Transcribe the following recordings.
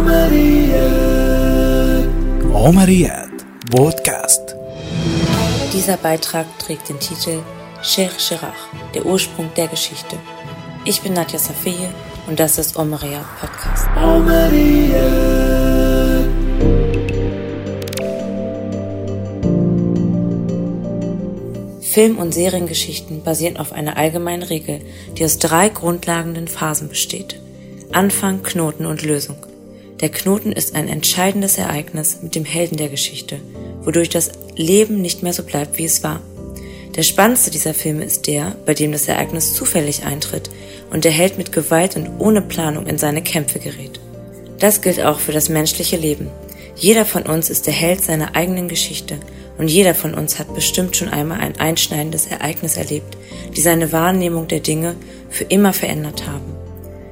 Omariat. Omariat Podcast. Dieser Beitrag trägt den Titel Sheikh Shirach, der Ursprung der Geschichte. Ich bin Nadja Safie und das ist Omariat Podcast. Omariat. Film- und Seriengeschichten basieren auf einer allgemeinen Regel, die aus drei grundlegenden Phasen besteht. Anfang, Knoten und Lösung. Der Knoten ist ein entscheidendes Ereignis mit dem Helden der Geschichte, wodurch das Leben nicht mehr so bleibt, wie es war. Der spannendste dieser Filme ist der, bei dem das Ereignis zufällig eintritt und der Held mit Gewalt und ohne Planung in seine Kämpfe gerät. Das gilt auch für das menschliche Leben. Jeder von uns ist der Held seiner eigenen Geschichte und jeder von uns hat bestimmt schon einmal ein einschneidendes Ereignis erlebt, die seine Wahrnehmung der Dinge für immer verändert haben.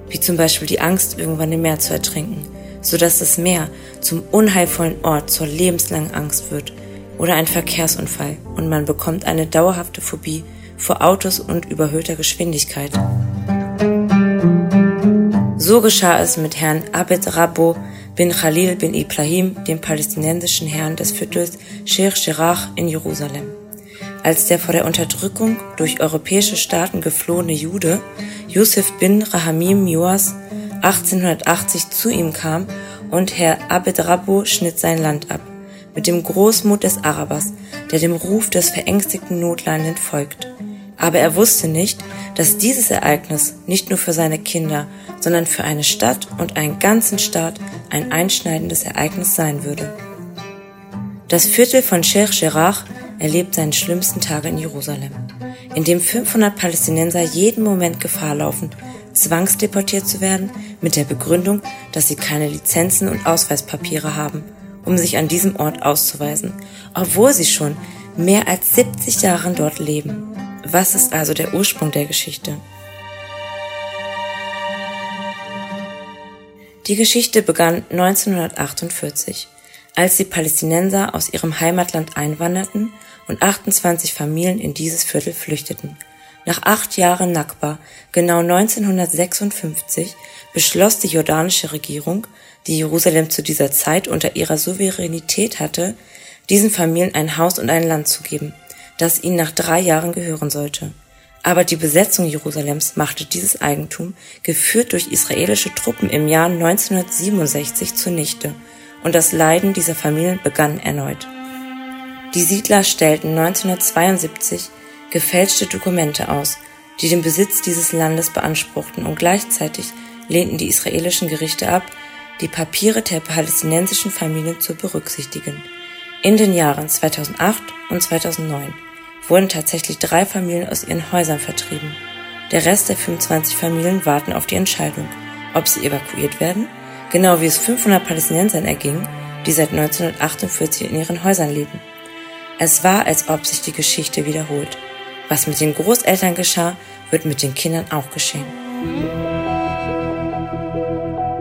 Wie zum Beispiel die Angst, irgendwann im Meer zu ertrinken, so dass das Meer zum unheilvollen Ort zur lebenslangen Angst wird oder ein Verkehrsunfall und man bekommt eine dauerhafte Phobie vor Autos und überhöhter Geschwindigkeit. So geschah es mit Herrn Abed Rabbo bin Khalil bin Ibrahim, dem palästinensischen Herrn des Viertels Sheikh Jarrah in Jerusalem. Als der vor der Unterdrückung durch europäische Staaten geflohene Jude Yusuf bin Rahamim Joas 1880 zu ihm kam und Herr Abed Rabbo schnitt sein Land ab, mit dem Großmut des Arabers, der dem Ruf des verängstigten Notleidenden folgt. Aber er wusste nicht, dass dieses Ereignis nicht nur für seine Kinder, sondern für eine Stadt und einen ganzen Staat ein einschneidendes Ereignis sein würde. Das Viertel von Sheikh Jarrah erlebt seine schlimmsten Tage in Jerusalem, in dem 500 Palästinenser jeden Moment Gefahr laufen, zwangsdeportiert zu werden, mit der Begründung, dass sie keine Lizenzen und Ausweispapiere haben, um sich an diesem Ort auszuweisen, obwohl sie schon mehr als 70 Jahre dort leben. Was ist also der Ursprung der Geschichte? Die Geschichte begann 1948, als die Palästinenser aus ihrem Heimatland einwanderten und 28 Familien in dieses Viertel flüchteten. Nach acht Jahren Nakba, genau 1956, beschloss die jordanische Regierung, die Jerusalem zu dieser Zeit unter ihrer Souveränität hatte, diesen Familien ein Haus und ein Land zu geben, das ihnen nach drei Jahren gehören sollte. Aber die Besetzung Jerusalems machte dieses Eigentum, geführt durch israelische Truppen im Jahr 1967, zunichte, und das Leiden dieser Familien begann erneut. Die Siedler stellten 1972 gefälschte Dokumente aus, die den Besitz dieses Landes beanspruchten und gleichzeitig lehnten die israelischen Gerichte ab, die Papiere der palästinensischen Familien zu berücksichtigen. In den Jahren 2008 und 2009 wurden tatsächlich drei Familien aus ihren Häusern vertrieben. Der Rest der 25 Familien warten auf die Entscheidung, ob sie evakuiert werden, genau wie es 500 Palästinensern erging, die seit 1948 in ihren Häusern leben. Es war, als ob sich die Geschichte wiederholt. Was mit den Großeltern geschah, wird mit den Kindern auch geschehen.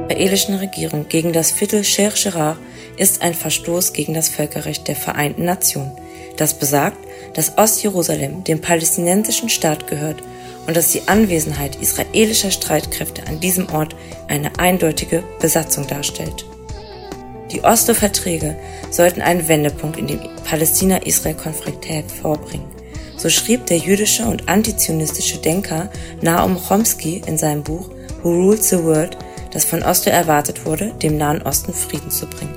Der israelischen Regierung gegen das Viertel Sheikh Jarrah ist ein Verstoß gegen das Völkerrecht der Vereinten Nationen, das besagt, dass Ostjerusalem dem palästinensischen Staat gehört und dass die Anwesenheit israelischer Streitkräfte an diesem Ort eine eindeutige Besatzung darstellt. Die Oslo-Verträge sollten einen Wendepunkt in dem Palästina-Israel-Konflikt hervorbringen. So schrieb der jüdische und antizionistische Denker Naum Chomsky in seinem Buch Who Rules the World, dass von Oslo erwartet wurde, dem Nahen Osten Frieden zu bringen.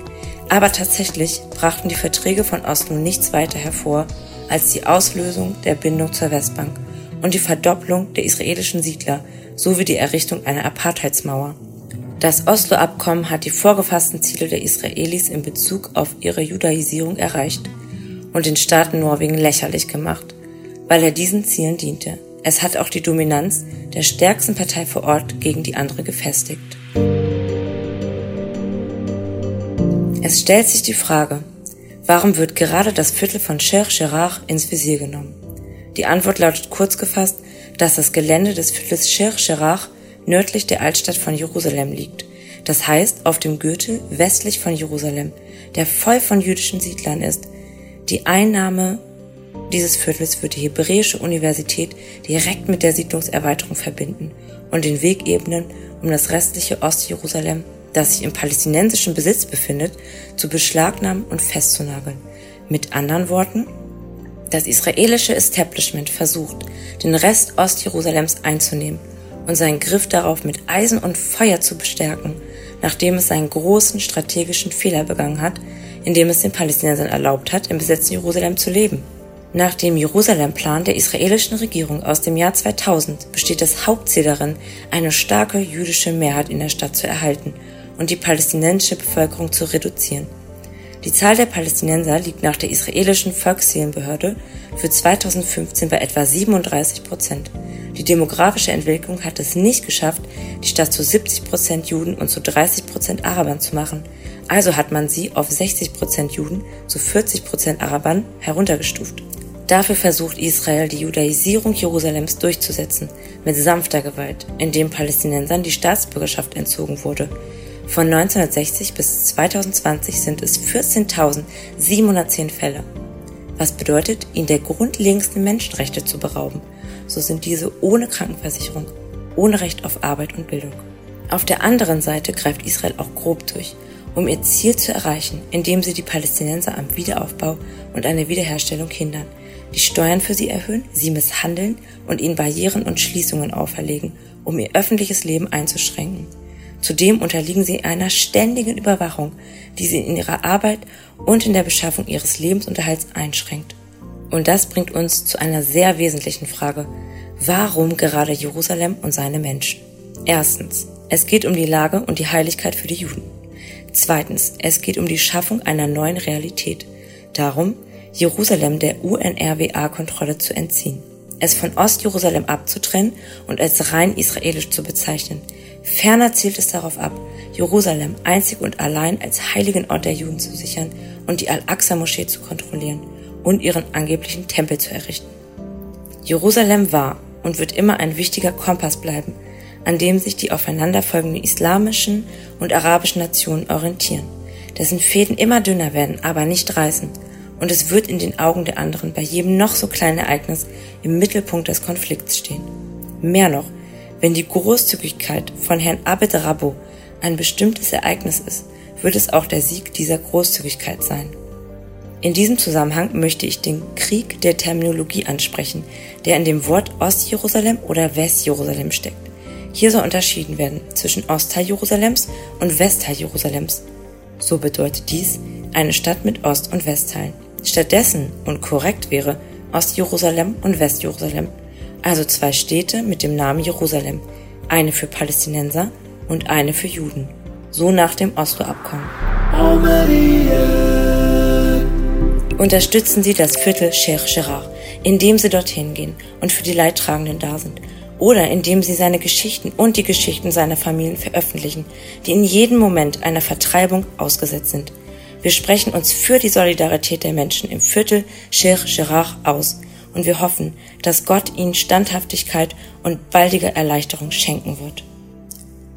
Aber tatsächlich brachten die Verträge von Oslo nichts weiter hervor als die Auslösung der Bindung zur Westbank und die Verdopplung der israelischen Siedler sowie die Errichtung einer Apartheidsmauer. Das Oslo-Abkommen hat die vorgefassten Ziele der Israelis in Bezug auf ihre Judaisierung erreicht und den Staat Norwegen lächerlich gemacht weil er diesen Zielen diente. Es hat auch die Dominanz der stärksten Partei vor Ort gegen die andere gefestigt. Es stellt sich die Frage, warum wird gerade das Viertel von Sheikh Jarrah ins Visier genommen? Die Antwort lautet kurz gefasst, dass das Gelände des Viertels Sheikh Jarrah nördlich der Altstadt von Jerusalem liegt. Das heißt, auf dem Gürtel westlich von Jerusalem, der voll von jüdischen Siedlern ist. Die Einnahme dieses Viertels wird die Hebräische Universität direkt mit der Siedlungserweiterung verbinden und den Weg ebnen, um das restliche Ostjerusalem das sich im palästinensischen Besitz befindet, zu beschlagnahmen und festzunageln. Mit anderen Worten, das israelische Establishment versucht, den Rest Ostjerusalems einzunehmen und seinen Griff darauf mit Eisen und Feuer zu bestärken, nachdem es seinen großen strategischen Fehler begangen hat, indem es den Palästinensern erlaubt hat, im besetzten Jerusalem zu leben. Nach dem Jerusalem-Plan der israelischen Regierung aus dem Jahr 2000 besteht das Hauptziel darin, eine starke jüdische Mehrheit in der Stadt zu erhalten und die palästinensische Bevölkerung zu reduzieren. Die Zahl der Palästinenser liegt nach der israelischen Volkszählenbehörde für 2015 bei etwa 37 Prozent. Die demografische Entwicklung hat es nicht geschafft, die Stadt zu 70 Prozent Juden und zu 30 Prozent Arabern zu machen. Also hat man sie auf 60 Prozent Juden zu 40 Prozent Arabern heruntergestuft. Dafür versucht Israel, die Judaisierung Jerusalems durchzusetzen, mit sanfter Gewalt, indem Palästinensern die Staatsbürgerschaft entzogen wurde. Von 1960 bis 2020 sind es 14.710 Fälle. Was bedeutet, ihnen der grundlegendsten Menschenrechte zu berauben. So sind diese ohne Krankenversicherung, ohne Recht auf Arbeit und Bildung. Auf der anderen Seite greift Israel auch grob durch, um ihr Ziel zu erreichen, indem sie die Palästinenser am Wiederaufbau und einer Wiederherstellung hindern, die Steuern für sie erhöhen, sie misshandeln und ihnen Barrieren und Schließungen auferlegen, um ihr öffentliches Leben einzuschränken. Zudem unterliegen sie einer ständigen Überwachung, die sie in ihrer Arbeit und in der Beschaffung ihres Lebensunterhalts einschränkt. Und das bringt uns zu einer sehr wesentlichen Frage. Warum gerade Jerusalem und seine Menschen? Erstens, es geht um die Lage und die Heiligkeit für die Juden. Zweitens, es geht um die Schaffung einer neuen Realität. Darum, Jerusalem der UNRWA-Kontrolle zu entziehen, es von Ostjerusalem abzutrennen und als rein israelisch zu bezeichnen, Ferner zielt es darauf ab, Jerusalem einzig und allein als heiligen Ort der Juden zu sichern und die Al-Aqsa-Moschee zu kontrollieren und ihren angeblichen Tempel zu errichten. Jerusalem war und wird immer ein wichtiger Kompass bleiben, an dem sich die aufeinanderfolgenden islamischen und arabischen Nationen orientieren, dessen Fäden immer dünner werden, aber nicht reißen, und es wird in den Augen der anderen bei jedem noch so kleinen Ereignis im Mittelpunkt des Konflikts stehen. Mehr noch, wenn die Großzügigkeit von Herrn Abed Rabo ein bestimmtes Ereignis ist, wird es auch der Sieg dieser Großzügigkeit sein. In diesem Zusammenhang möchte ich den Krieg der Terminologie ansprechen, der in dem Wort Ostjerusalem oder Westjerusalem steckt. Hier soll unterschieden werden zwischen Ostteil Jerusalems und Westteil Jerusalems. So bedeutet dies eine Stadt mit Ost- und Westteilen. Stattdessen und korrekt wäre Ostjerusalem und Westjerusalem also zwei Städte mit dem Namen Jerusalem, eine für Palästinenser und eine für Juden, so nach dem Oslo-Abkommen. Unterstützen Sie das Viertel Sheikh Jarrah, indem Sie dorthin gehen und für die Leidtragenden da sind, oder indem Sie seine Geschichten und die Geschichten seiner Familien veröffentlichen, die in jedem Moment einer Vertreibung ausgesetzt sind. Wir sprechen uns für die Solidarität der Menschen im Viertel Sheikh Jarrah aus und wir hoffen, dass Gott ihnen Standhaftigkeit und baldige Erleichterung schenken wird.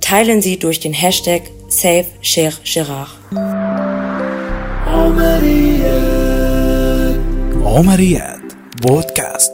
Teilen Sie durch den Hashtag Save Sheikh Gerard. عمريات بودكاست